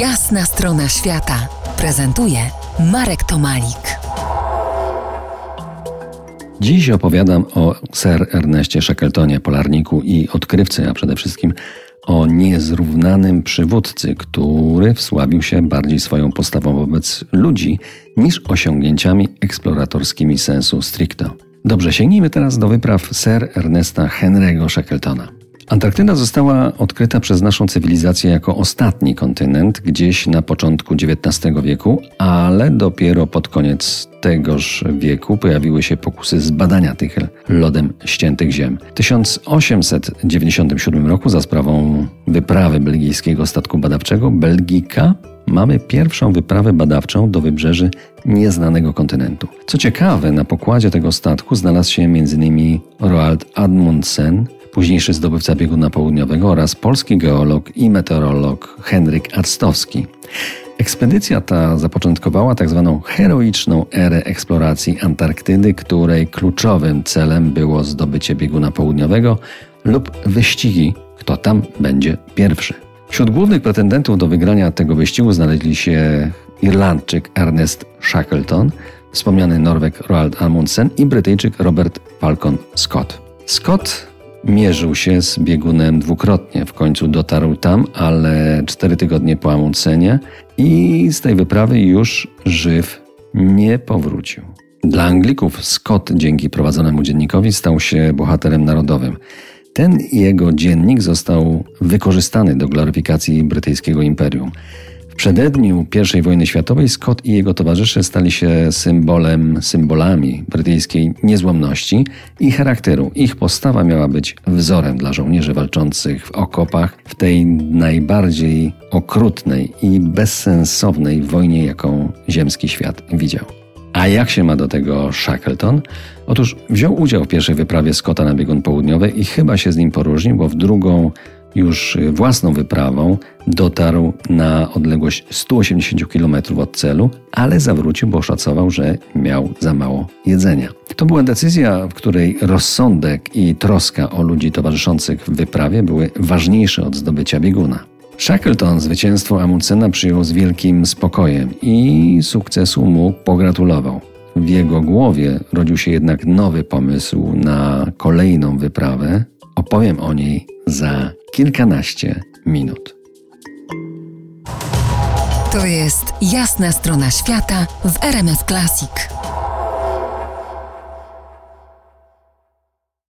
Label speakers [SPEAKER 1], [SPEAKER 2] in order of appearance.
[SPEAKER 1] Jasna strona świata prezentuje Marek Tomalik.
[SPEAKER 2] Dziś opowiadam o Sir Erneście Shackletonie, polarniku i odkrywcy, a przede wszystkim o niezrównanym przywódcy, który wsławił się bardziej swoją postawą wobec ludzi niż osiągnięciami eksploratorskimi sensu stricto. Dobrze, sięgnijmy teraz do wypraw Sir Ernesta Henry'ego Shackletona. Antarktyda została odkryta przez naszą cywilizację jako ostatni kontynent gdzieś na początku XIX wieku, ale dopiero pod koniec tegoż wieku pojawiły się pokusy zbadania tych lodem ściętych ziem. W 1897 roku za sprawą wyprawy belgijskiego statku badawczego Belgika mamy pierwszą wyprawę badawczą do wybrzeży nieznanego kontynentu. Co ciekawe, na pokładzie tego statku znalazł się m.in. Roald Amundsen, późniejszy zdobywca bieguna południowego oraz polski geolog i meteorolog Henryk Arstowski. Ekspedycja ta zapoczątkowała tzw. Tak heroiczną erę eksploracji Antarktydy, której kluczowym celem było zdobycie bieguna południowego lub wyścigi, kto tam będzie pierwszy. Wśród głównych pretendentów do wygrania tego wyścigu znaleźli się Irlandczyk Ernest Shackleton, wspomniany Norweg Roald Amundsen i Brytyjczyk Robert Falcon Scott. Scott Mierzył się z biegunem dwukrotnie. W końcu dotarł tam, ale cztery tygodnie po Amundsenie i z tej wyprawy już żyw nie powrócił. Dla Anglików Scott dzięki prowadzonemu dziennikowi stał się bohaterem narodowym. Ten jego dziennik został wykorzystany do gloryfikacji brytyjskiego imperium. Przededniu I wojny światowej Scott i jego towarzysze stali się symbolem, symbolami brytyjskiej niezłomności i charakteru. Ich postawa miała być wzorem dla żołnierzy walczących w okopach w tej najbardziej okrutnej i bezsensownej wojnie, jaką ziemski świat widział. A jak się ma do tego Shackleton? Otóż wziął udział w pierwszej wyprawie Scotta na biegun południowy i chyba się z nim poróżnił, bo w drugą już własną wyprawą dotarł na odległość 180 km od celu, ale zawrócił, bo szacował, że miał za mało jedzenia. To była decyzja, w której rozsądek i troska o ludzi towarzyszących w wyprawie były ważniejsze od zdobycia bieguna. Shackleton zwycięstwo Amundsena przyjął z wielkim spokojem i sukcesu mu pogratulował. W jego głowie rodził się jednak nowy pomysł na kolejną wyprawę. Opowiem o niej za kilkanaście minut.
[SPEAKER 1] To jest jasna strona świata w RMS Classic.